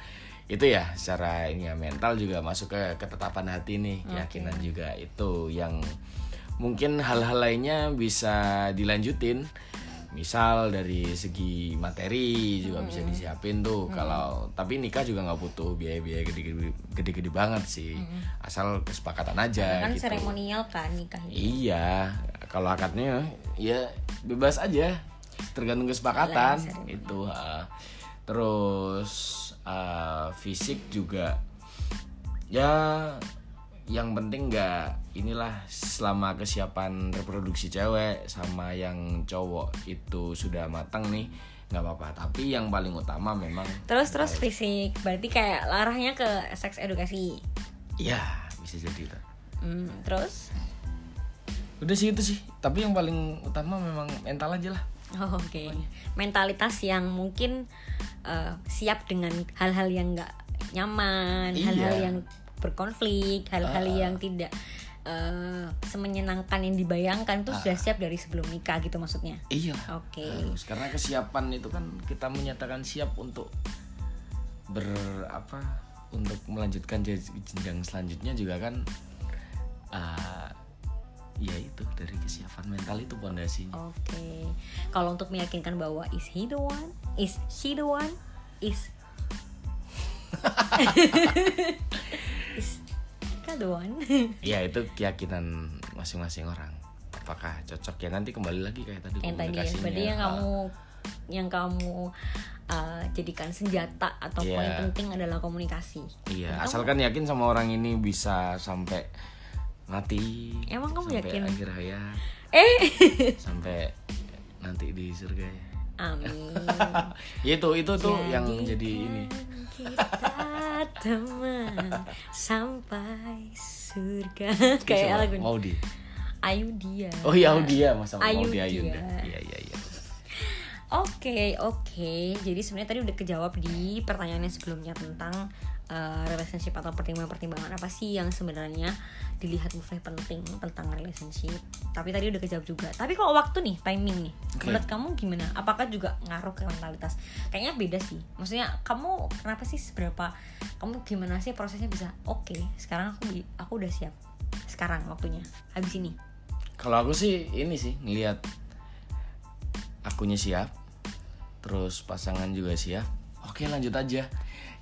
Itu ya secara ini ya mental juga masuk ke ketetapan hati nih keyakinan juga itu yang mungkin hal-hal lainnya bisa dilanjutin misal dari segi materi juga bisa disiapin tuh. Kalau tapi nikah juga nggak butuh biaya-biaya gede-gede banget sih. Asal kesepakatan aja Kan gitu. seremonial kan nikah iya kalau akadnya ya bebas aja. Tergantung kesepakatan. Itu ha. terus eh, fisik juga. Ya yang penting nggak inilah selama kesiapan reproduksi cewek sama yang cowok itu sudah matang nih nggak apa-apa. Tapi yang paling utama memang Terus terus fisik, berarti kayak larahnya ke seks edukasi. ya bisa jadi tuh Hmm, terus? Udah sih itu sih. Tapi yang paling utama memang mental aja lah. Oh, Oke, mentalitas yang mungkin eh, siap dengan hal-hal yang nggak nyaman, Iya. hal-hal yang berkonflik, hal-hal yang tidak eh, semenyenangkan yang dibayangkan tuh sudah siap dari sebelum nikah gitu maksudnya. iya Oke. harus karena kesiapan itu kan kita menyatakan siap untuk ber apa untuk melanjutkan jen- jenjang selanjutnya juga kan ah, ya itu dari kesiapan mental itu pondasinya Oke. Kalau untuk meyakinkan bahwa is he the one, is she the one, is <laughs> the one. ya itu keyakinan masing-masing orang apakah cocok ya nanti kembali lagi kayak tadi yang tadi ya, berarti yang Ah, kamu yang kamu uh, jadikan senjata atau Iya. poin penting adalah komunikasi. iya asalkan yakin sama orang ini bisa sampai mati Emang kamu sampai yakin? akhir hayat Eh, <laughs> sampai nanti di surga ya amin. <laughs> Itu itu tuh yang jadi ini kita teman sampai surga. <laughs> Kayak lagu Ayu dia. oh iya Audia masa mau Ayu di dia. Iya iya iya. Oke, oke. Jadi sebenarnya tadi udah kejawab di pertanyaan yang sebelumnya tentang uh, relationship atau pertimbangan-pertimbangan apa sih yang sebenarnya dilihat Mufli penting tentang relationship. Tapi tadi udah kejawab juga. Tapi kalau waktu nih, timing nih, Oke. menurut kamu gimana? Apakah juga ngaruh ke mentalitas? Kayaknya beda sih. Maksudnya kamu kenapa sih seberapa kamu gimana sih prosesnya bisa? Oke, sekarang aku aku udah siap. Sekarang waktunya. Habis ini. Kalau aku sih ini sih ngelihat akunya siap, terus pasangan juga siap. Oke lanjut aja.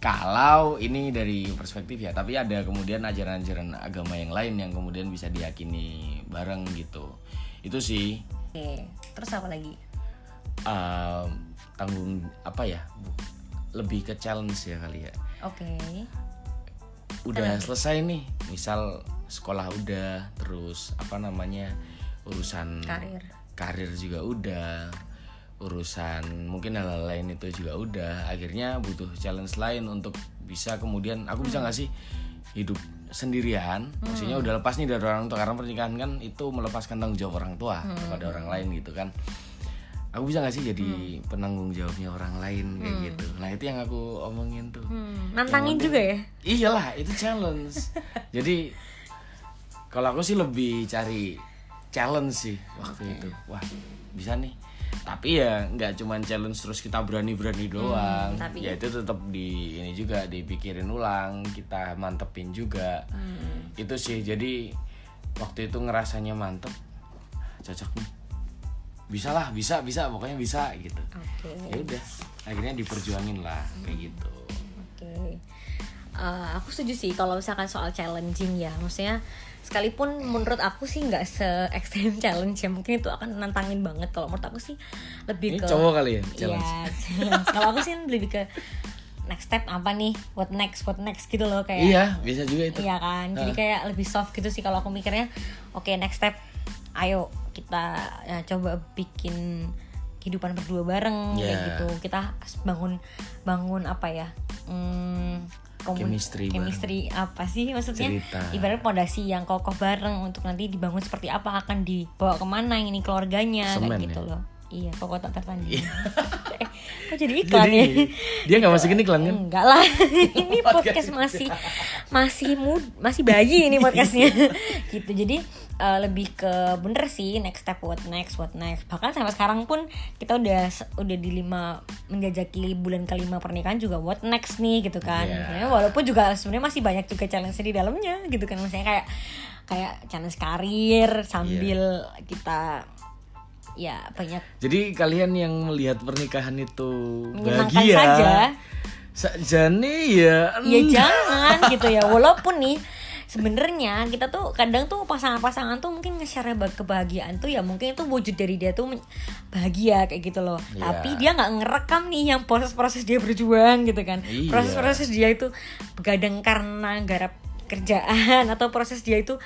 Kalau ini dari perspektif ya, tapi ada kemudian ajaran-ajaran agama yang lain yang kemudian bisa diyakini bareng gitu. Itu sih Oke. Terus apa lagi? um, tanggung apa ya? Lebih ke challenge ya kali ya. Oke. Udah selesai nih, misal sekolah udah, terus apa namanya urusan Karir. karir juga udah urusan mungkin hal lain itu juga udah. Akhirnya butuh challenge lain untuk bisa kemudian aku bisa nggak sih hidup sendirian. Maksudnya udah lepas nih dari orang tua karena pernikahan kan itu melepaskan tanggung jawab orang tua kepada orang lain gitu kan. Aku bisa nggak sih jadi penanggung jawabnya orang lain kayak gitu. Nah itu yang aku omongin tuh. Hmm, nantangin juga ya? iyalah itu challenge. <laughs> Jadi kalau aku sih lebih cari challenge sih waktu itu. Wah bisa nih tapi ya nggak cuman challenge terus kita berani berani doang. tapi- ya itu tetap di ini juga dipikirin ulang kita mantepin juga. Itu sih jadi waktu itu ngerasanya mantep cocok nih. Bisa lah bisa bisa pokoknya bisa gitu. Oke. ya udah akhirnya diperjuangin lah kayak gitu. Oke. Eh, aku setuju sih kalau misalkan soal challenging ya, maksudnya sekalipun menurut aku sih nggak se ekstrem challenge ya, mungkin itu akan nantangin banget. Kalau menurut aku sih lebih ini ke cowok kali ya Iya, challenge challenge. kalau aku sih lebih ke next step apa nih, what next, what next gitu loh kayak. iya bisa juga itu Iya kan, jadi kayak lebih soft gitu sih kalau aku mikirnya. Oke next step, ayo kita ya, coba bikin kehidupan berdua bareng kayak Ya. gitu. Kita bangun bangun apa ya? Hmm, komun- Chemistry bareng. chemistry apa sih maksudnya? Cerita. Ibarat pondasi yang kokoh bareng untuk nanti dibangun seperti apa akan dibawa ke mana ini keluarganya Semen kayak gitu ya? loh. Iya, kok tak tertanding. <laughs> eh, kok jadi iklan Jadi ya? dia nggak masukin iklan kan? Enggak lah. <laughs> <laughs> ini podcast masih masih mud masih bayi ini podcastnya. gitu. Jadi eh, lebih ke bener sih next step what next what next. Bahkan sampai sekarang pun kita udah udah di lima menjajaki bulan kelima pernikahan juga what next nih gitu kan. Iya. Ya, walaupun juga sebenarnya masih banyak juga challenge di dalamnya gitu kan. Misalnya kayak kayak challenge karir sambil kita ya banyak Jadi kalian yang melihat pernikahan itu bahagia saja. Sajane ya ya jangan <laughs> gitu ya walaupun nih sebenarnya kita tuh kadang tuh pasangan-pasangan tuh mungkin nge-share ba- kebahagiaan tuh ya mungkin itu wujud dari dia tuh bahagia kayak gitu loh Iya. tapi dia nggak ngerekam nih yang proses-proses dia berjuang gitu kan Iya. proses-proses dia itu begadang karena garap kerjaan atau proses dia itu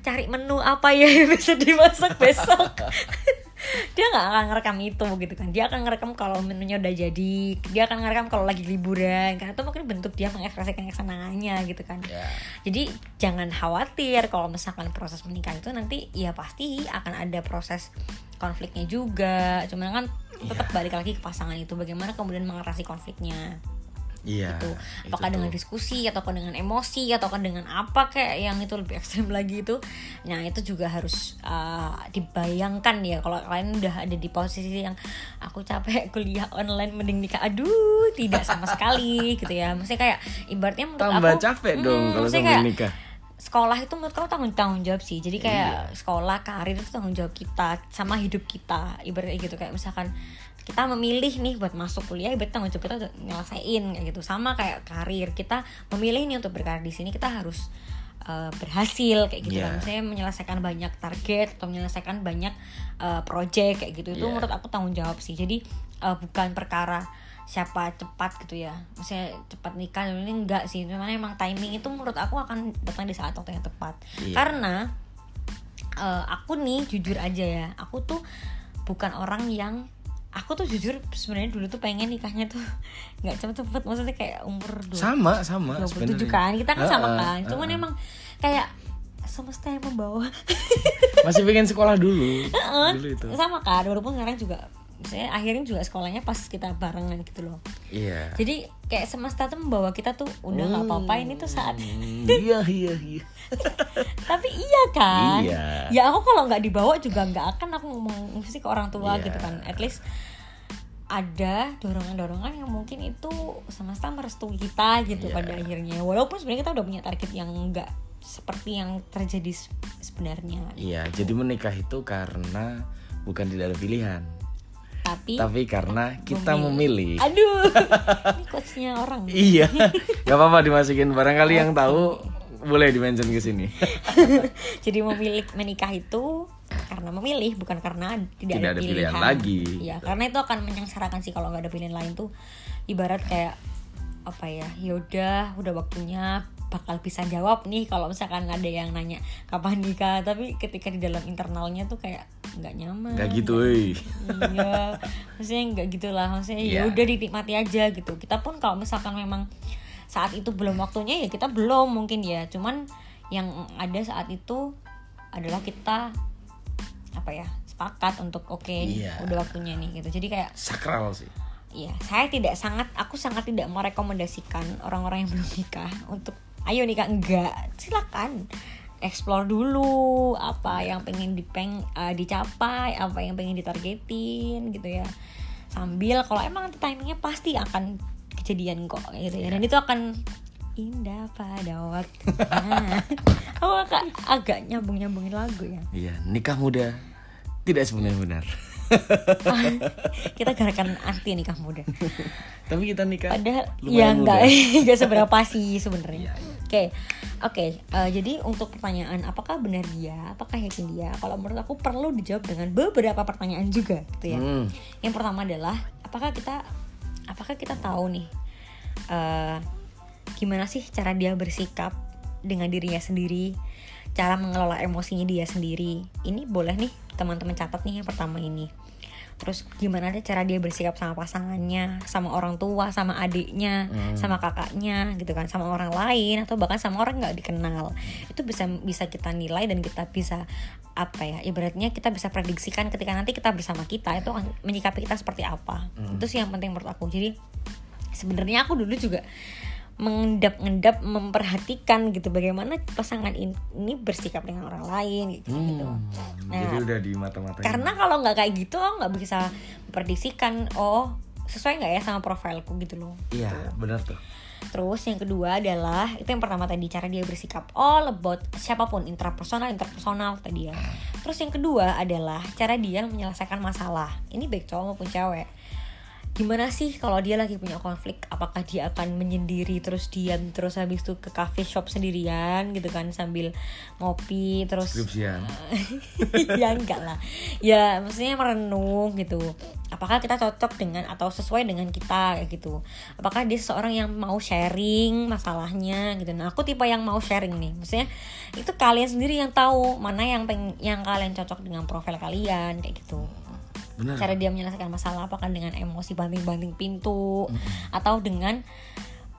cari menu apa ya yang bisa dimasak besok <laughs> dia nggak akan ngerekam itu gitu kan. Dia akan ngerekam kalau menunya udah jadi. Dia akan ngerekam kalau lagi liburan. Karena itu mungkin bentuk dia mengekspresikan kesenangannya gitu kan. Ya. jadi jangan khawatir kalau misalkan proses menikah itu nanti ya pasti akan ada proses konfliknya juga. Cuman kan tetap Iya. balik lagi ke pasangan itu. Bagaimana kemudian mengatasi konfliknya Iya. gitu itu apakah dengan tuh. diskusi ataukah dengan emosi ataukah dengan apa kayak yang itu lebih ekstrem lagi itu nah itu juga harus uh, dibayangkan ya kalau kalian udah ada di posisi yang aku capek kuliah online mending nikah aduh tidak sama sekali <laughs> gitu ya maksudnya kayak ibaratnya menurut tambah aku capek hmm, dong kalau kayak nikah. sekolah itu menurut kamu tanggung tanggung jawab sih jadi kayak Iya. sekolah karir itu tanggung jawab kita sama hidup kita ibaratnya gitu kayak misalkan kita memilih nih buat masuk kuliah ibarat tanggung jawab kita nyelesain kayak gitu sama kayak karir kita memilih nih untuk berkarir di sini kita harus uh, berhasil kayak gitu Iya. kan misalnya menyelesaikan banyak target atau menyelesaikan banyak uh, project kayak gitu itu Iya. menurut aku tanggung jawab sih jadi uh, bukan perkara siapa cepat gitu ya misalnya cepat nikah ini enggak sih cuman emang timing itu menurut aku akan datang di saat waktu yang tepat Iya. karena eh, aku nih jujur aja ya aku tuh bukan orang yang aku tuh jujur sebenarnya dulu tuh pengen nikahnya tuh <laughs> nggak cepet-cepet maksudnya kayak umur dua Sama, sama 27 sebenarnya. kan kita kan sama Heeh, kan cuman heeh. emang kayak semesta yang membawa Masih pengen sekolah dulu. <laughs> Heeh, dulu itu. sama kan walaupun sekarang juga misalnya akhirnya juga sekolahnya pas kita barengan gitu loh Iya. jadi kayak semesta tuh membawa kita tuh udah nggak apa-apa ini tuh saat Hmm, Iya iya iya. <laughs> tapi iya kan Iya. ya aku kalau nggak dibawa juga nggak akan aku ngomong mesti ke orang tua Iya. gitu kan at least ada dorongan-dorongan yang mungkin itu semesta merestui kita gitu Iya. pada akhirnya walaupun sebenarnya kita udah punya target yang nggak seperti yang terjadi se- sebenarnya Iya, jadi menikah itu karena bukan tidak ada pilihan, tapi tapi karena kita memilih. aduh <laughs> ini quotesnya orang Iya, gak apa-apa dimasukin. Barangkali yang tahu boleh dimention ke sini. <laughs> jadi memilih menikah itu karena memilih bukan karena tidak, Tidak ada pilihan lagi. Iya, karena itu akan menyengsarakan sih kalau nggak ada pilihan lain tuh ibarat kayak apa ya yaudah udah waktunya bakal bisa jawab nih kalau misalkan ada yang nanya kapan nikah tapi ketika di dalam internalnya tuh kayak nggak nyaman Gak gitu, woi. iya maksudnya nggak gitulah maksudnya Iya. ya udah dinikmati aja gitu kita pun kalau misalkan memang saat itu belum waktunya ya kita belum mungkin ya cuman yang ada saat itu adalah kita apa ya sepakat untuk oke Iya. udah waktunya nih gitu jadi kayak Sakral sih. Iya, saya tidak sangat, aku sangat tidak merekomendasikan orang-orang yang belum nikah untuk ayo nikah enggak, silakan explore dulu apa yang pengen dipeng eh, dicapai, apa yang pengen ditargetin gitu ya. Sambil kalau emang nanti timingnya pasti akan kejadian kok gitu ya. Dan itu akan indah pada waktunya. <laughs> aku agak, agak nyambung-nyambungin lagu ya. Iya, nikah muda tidak sebenarnya benar. <laughs> Kita gerakan anti nikah muda. Tapi kita nikah Padahal ya enggak <laughs> enggak seberapa sih sebenarnya. Iya, iya. Oke. Oke, eh, jadi untuk pertanyaan apakah benar dia, apakah yakin dia? Kalau menurut aku perlu dijawab dengan beberapa pertanyaan juga gitu ya. Hmm. Yang pertama adalah apakah kita apakah kita tahu nih eh gimana sih cara dia bersikap dengan dirinya sendiri, cara mengelola emosinya dia sendiri. Ini boleh nih teman-teman catat nih yang pertama ini. Terus gimana deh cara dia bersikap sama pasangannya, sama orang tua, sama adiknya, sama kakaknya gitu kan, sama orang lain atau bahkan sama orang nggak dikenal. Itu bisa bisa kita nilai dan kita bisa apa ya ibaratnya kita bisa prediksikan ketika nanti kita bersama kita itu akan menyikapi kita seperti apa. Itu sih yang penting menurut aku. Jadi sebenarnya aku dulu juga mengendap-endap memperhatikan gitu bagaimana pasangan in- ini bersikap dengan orang lain gitu. gitu. Hmm, Nah, jadi udah di mata-mata Karena kalau nggak kayak gitu nggak bisa memprediksikan oh sesuai nggak ya sama profilku gitu loh. Iya, benar tuh. Terus yang kedua adalah itu yang pertama tadi cara dia bersikap all about siapa pun intrapersonal interpersonal tadi ya. Terus yang kedua adalah cara dia menyelesaikan masalah. Ini baik cowok maupun cewek. Gimana sih kalau dia lagi punya konflik? Apakah dia akan menyendiri terus diam terus habis itu ke cafe shop sendirian gitu kan sambil ngopi terus Skripsian. <laughs> ya enggak lah. Ya maksudnya merenung gitu. Apakah kita cocok dengan atau sesuai dengan kita kayak gitu. Apakah dia seseorang yang mau sharing masalahnya gitu. Nah aku tipe yang mau sharing nih. Maksudnya itu kalian sendiri yang tahu mana yang peng yang kalian cocok dengan profil kalian kayak gitu Benar. cara dia menyelesaikan masalah apakah dengan emosi banting-banting pintu atau dengan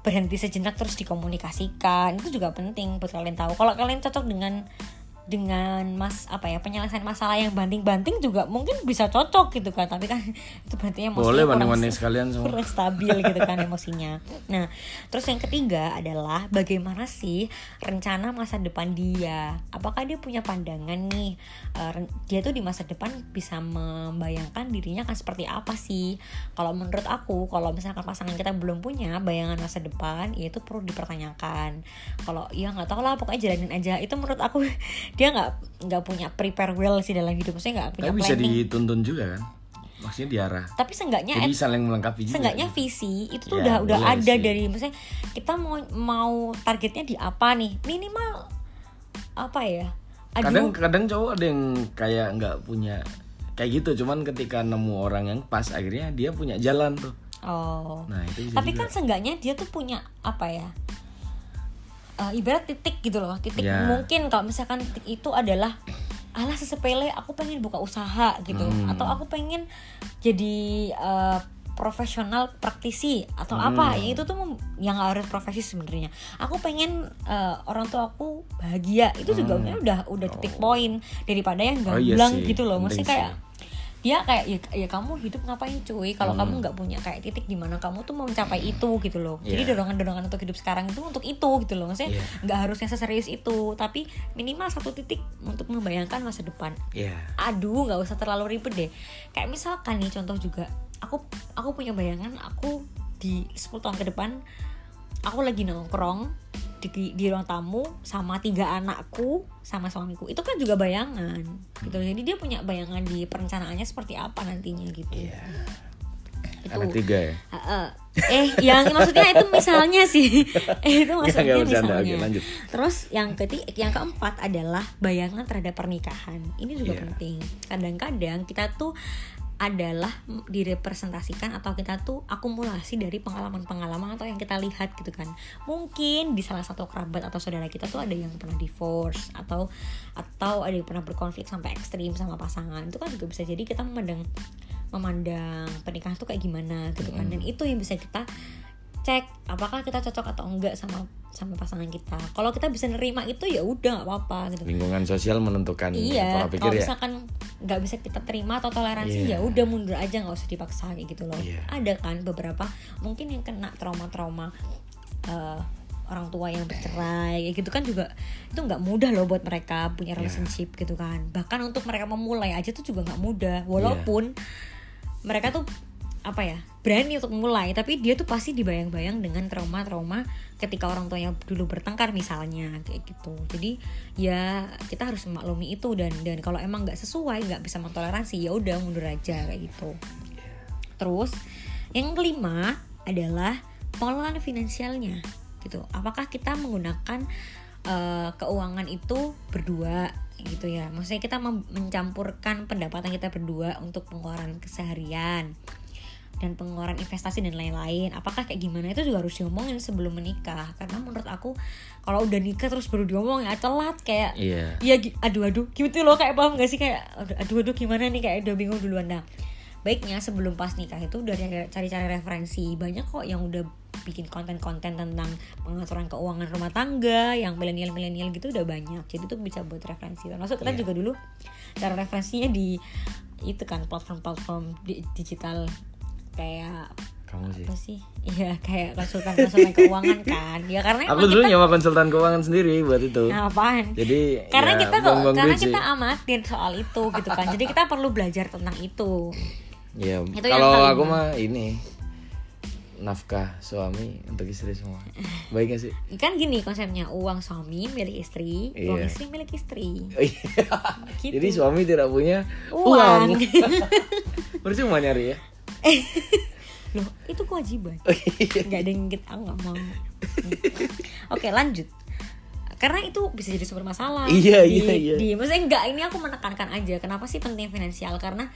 berhenti sejenak terus dikomunikasikan itu juga penting buat kalian tahu kalau kalian cocok dengan dengan mas apa ya penyelesaian masalah yang banting-banting juga mungkin bisa cocok gitu kan. Tapi kan <laughs> itu berarti emosinya Boleh banding-banding sekalian semua. kurang stabil gitu kan emosinya. Nah terus yang ketiga adalah bagaimana sih rencana masa depan dia? Apakah dia punya pandangan nih? Eh, dia tuh di masa depan bisa membayangkan dirinya akan seperti apa sih? Kalau menurut aku kalau misalkan pasangan kita belum punya bayangan masa depan ya itu perlu dipertanyakan. Kalau ya nggak tahu lah pokoknya jalanin aja. Itu menurut aku <laughs> dia nggak nggak punya prepare well sih dalam hidup maksudnya nggak punya Tapi bisa planning dituntun juga kan? Maksudnya diarah. tapi seenggaknya Jadi saling melengkapi juga. Seenggaknya visi itu tuh Ya, udah udah ada sih. dari maksudnya kita mau mau targetnya di apa nih minimal apa ya aduh Kadang kadang cowok ada yang kayak nggak punya kayak gitu, cuman ketika nemu orang yang pas akhirnya dia punya jalan tuh. oh Nah, itu bisa tapi juga. kan seenggaknya dia tuh punya apa ya Eh, ibarat titik gitu loh titik Ya. mungkin kalau misalkan titik itu adalah alah sesepele aku pengen buka usaha gitu Hmm. atau aku pengen jadi eh, profesional praktisi atau apa Hmm. ya itu tuh yang harus profesi sebenarnya aku pengen eh, orang tua aku bahagia itu juga sebenarnya udah udah titik poin daripada yang Hmm. Oh, iya sih. gitu loh maksudnya sih. Dia kayak ya, ya kamu hidup ngapain cuy? Kalau kamu nggak punya kayak titik di mana kamu tuh mau mencapai itu gitu loh. Jadi Iya. dorongan-dorongan untuk hidup sekarang itu untuk itu gitu loh. Maksudnya Iya. nggak harusnya seserius itu tapi minimal satu titik untuk membayangkan masa depan. Iya. aduh nggak usah terlalu ribet deh. Kayak misalkan nih contoh juga aku aku punya bayangan aku di 10 tahun ke depan aku lagi nongkrong di, di ruang tamu sama tiga anakku sama suamiku itu kan juga bayangan gitu jadi dia punya bayangan di perencanaannya seperti apa nantinya gitu Iya. itu Anak tiga ya. Eh yang maksudnya itu misalnya sih <laughs> eh itu maksudnya nggak bercanda. misalnya Oke, lanjut. terus yang ketiga yang keempat adalah bayangan terhadap pernikahan ini juga Iya. penting kadang-kadang kita tuh adalah direpresentasikan atau kita tuh akumulasi dari pengalaman-pengalaman atau yang kita lihat gitu kan. Mungkin di salah satu kerabat atau saudara kita tuh ada yang pernah divorce atau atau ada yang pernah berkonflik sampai ekstrim sama pasangan. Itu kan juga bisa jadi kita memandang memandang pernikahan tuh kayak gimana gitu kan. Dan itu yang bisa kita cek apakah kita cocok atau enggak sama sama pasangan kita kalau kita bisa nerima itu ya udah nggak apa-apa gitu Lingkungan sosial menentukan iya pola kalau pikir ya. misalkan nggak bisa kita terima atau toleransi Iya. ya udah mundur aja nggak usah dipaksa kayak gitu loh Iya. ada kan beberapa mungkin yang kena trauma-trauma eh, orang tua yang bercerai kayak gitu kan juga itu nggak mudah loh buat mereka punya Iya. relationship gitu kan bahkan untuk mereka memulai aja tuh juga nggak mudah walaupun mereka tuh apa ya berani untuk mulai tapi dia tuh pasti dibayang-bayang dengan trauma-trauma ketika orang tuanya dulu bertengkar misalnya kayak gitu. Jadi ya kita harus memaklumi itu dan dan kalau emang nggak sesuai nggak bisa mentoleransi ya udah mundur aja kayak gitu. Terus yang kelima adalah pengelolaan finansialnya gitu. Apakah kita menggunakan eh, keuangan itu berdua gitu ya? Maksudnya kita mencampurkan pendapatan kita berdua untuk pengeluaran keseharian dan pengeluaran investasi dan lain-lain apakah kayak gimana? Itu juga harus diomongin sebelum menikah. Karena menurut aku kalau udah nikah terus baru diomongin ya telat kayak Iya. Gi- aduh aduh, gitu loh kayak paham gak sih? Kayak aduh aduh, gimana nih? Kayak udah bingung duluan. Nah. Baiknya sebelum pas nikah itu udah cari- cari-cari referensi. Banyak kok yang udah bikin konten-konten tentang pengaturan keuangan rumah tangga yang milenial-milenial gitu udah banyak. Jadi tuh bisa buat referensi. Termasuk kita Iya. juga dulu cara referensinya di itu kan platform-platform di- digital kayak Kamu sih. apa sih iya kayak konsultan-konsultan <laughs> keuangan kan ya karena Aku dulu kita nyawa konsultan keuangan sendiri buat itu. Nah, apaan Jadi karena ya, kita kok karena kita amatin soal itu gitu kan jadi kita perlu belajar tentang itu Ya, Itu kalau aku mah ini nafkah suami untuk istri semua. Baik gak sih? <laughs> kan gini konsepnya uang suami milik istri uang Iya. istri milik istri Oh, <laughs> iya. Gitu. Jadi suami tidak punya Uang. uang. Percuma nyari ya. <laughs> loh itu kewajiban Oh, iya. nggak ada yang kita aku nggak mau oke lanjut karena itu bisa jadi sumber masalah Iya, di, iya, iya. di maksudnya enggak ini aku menekankan aja kenapa sih penting finansial karena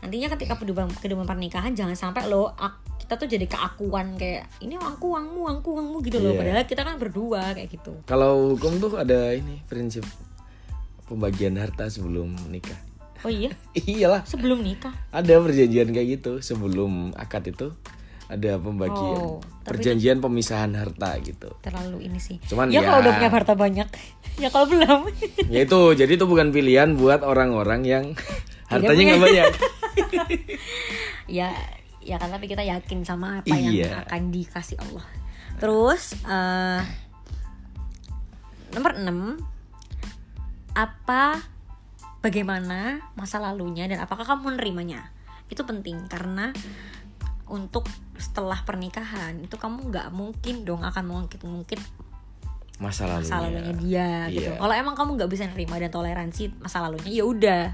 nantinya ketika kehidupan kehidupan pernikahan jangan sampai lo kita tuh jadi keakuan kayak ini uangku uangmu uangku uangmu gitu loh Iya. padahal kita kan berdua kayak gitu Kalau hukum tuh ada ini prinsip pembagian harta sebelum nikah. Oh iya? <laughs> Iyalah, sebelum nikah? Ada perjanjian kayak gitu sebelum akad itu ada pembagian. Oh, perjanjian pemisahan harta gitu. terlalu ini sih. Cuman ya, ya- kalau udah punya harta banyak. <laughs> Ya kalau belum. Ya itu, jadi itu bukan pilihan buat orang-orang yang <laughs> hartanya nggak banyak. ya ya kan tapi kita yakin sama apa yang Iya. akan dikasih Allah. Terus eh nomor 6 apa bagaimana masa lalunya dan apakah kamu menerimanya? Itu penting karena untuk setelah pernikahan itu kamu nggak mungkin dong akan mengungkit-ungkit Masa lalunya. masa lalunya. dia gitu. Iya. kalau emang kamu nggak bisa nerima dan toleransi masa lalunya ya udah.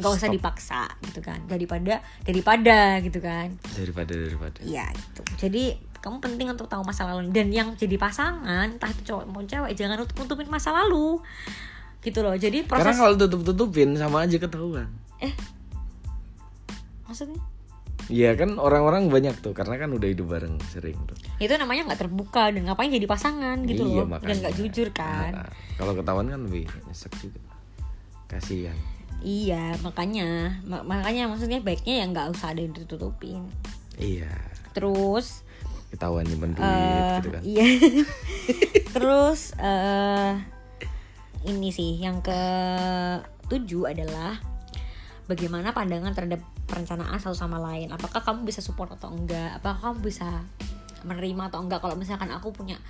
Nggak usah dipaksa gitu kan. Daripada daripada gitu kan. Daripada daripada. Iya gitu. Jadi kamu penting untuk tahu masa lalu. Dan yang jadi pasangan entah itu cowok maupun cewek jangan nutup nutupin masa lalu gitu loh. Jadi Karena proses kalau tutup-tutupin sama aja ketahuan. maksudnya Iya kan orang-orang banyak tuh karena kan udah hidup bareng sering tuh. itu namanya nggak terbuka dan ngapain jadi pasangan gitu Iya, loh makanya. dan nggak jujur kan. Nah, kalau ketahuan kan lebih nyesek juga. Kasihan. Iya makanya Ma- makanya maksudnya baiknya ya nggak usah ada yang ditutupin. Iya. Terus Ketahuan nyimpen duit eh, gitu kan. Iya. <laughs> Terus eh ini sih yang ke tujuh adalah bagaimana pandangan terhadap perencanaan satu sama lain. Apakah kamu bisa support atau enggak? Apakah kamu bisa menerima atau enggak? Kalau misalkan aku punya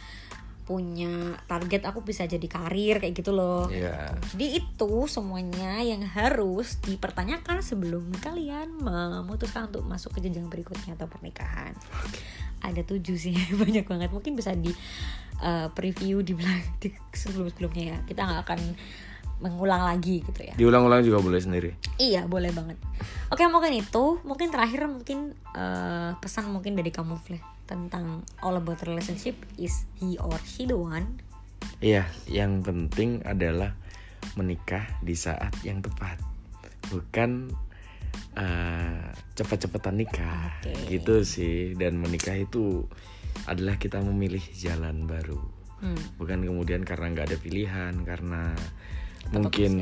punya target aku bisa jadi karir kayak gitu loh. Iya. jadi itu semuanya yang harus dipertanyakan sebelum kalian memutuskan untuk masuk ke jenjang berikutnya atau pernikahan. Ada tujuh sih <laughs> banyak banget. Mungkin bisa di uh, preview di belakang di sebelum sebelumnya ya. Kita nggak akan mengulang lagi gitu ya. Diulang-ulang juga boleh sendiri. Iya boleh banget. Oke mungkin itu, mungkin terakhir mungkin eh, pesan mungkin dari kamu Fle tentang all about relationship is he or she the one. Iya, yang penting adalah menikah di saat yang tepat, bukan eh, cepet-cepetan nikah, Oke. gitu sih. Dan menikah itu adalah kita memilih jalan baru, Hmm. bukan kemudian karena nggak ada pilihan, karena mungkin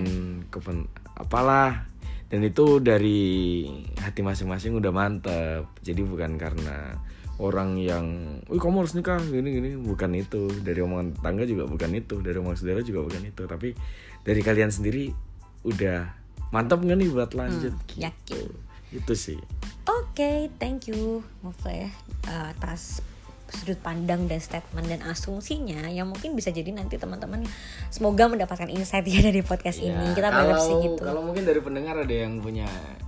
kepen apalah. Dan itu dari hati masing-masing udah mantep. Jadi bukan karena orang yang, wih kamu harus nikah gini gini, bukan itu. Dari omongan tetangga juga bukan itu, dari omongan saudara juga bukan itu. Tapi dari kalian sendiri udah mantap nggak nih buat lanjut? gitu. yakin. Itu sih. Oke, thank you Mufle eh, atas sudut pandang dan statement dan asumsinya yang mungkin bisa jadi nanti teman-teman semoga mendapatkan insight ya dari podcast ini. Kita berharap sih gitu. kalau mungkin dari pendengar ada yang punya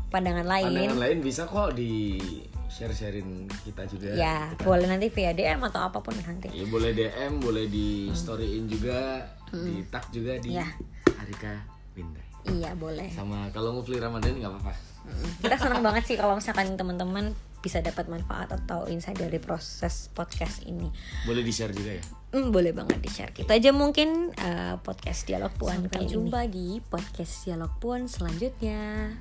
Pandangan lain. pandangan lain bisa kok di share-sharein kita juga. Ya, Kita- boleh nanti via DM atau apa pun nanti. Ya boleh DM, boleh di storyin juga, di tag juga di Ya. Harika Winda. Iya, boleh. Sama kalau Mufli Ramadan nggak apa-apa. kita senang banget sih kalau misalkan teman-teman bisa dapat manfaat atau insight dari proses podcast ini. Boleh di share juga ya? Mm, boleh banget di share. Kita gitu aja mungkin uh, podcast dialog puan Sampai kali jumpa ini. di podcast dialog puan selanjutnya.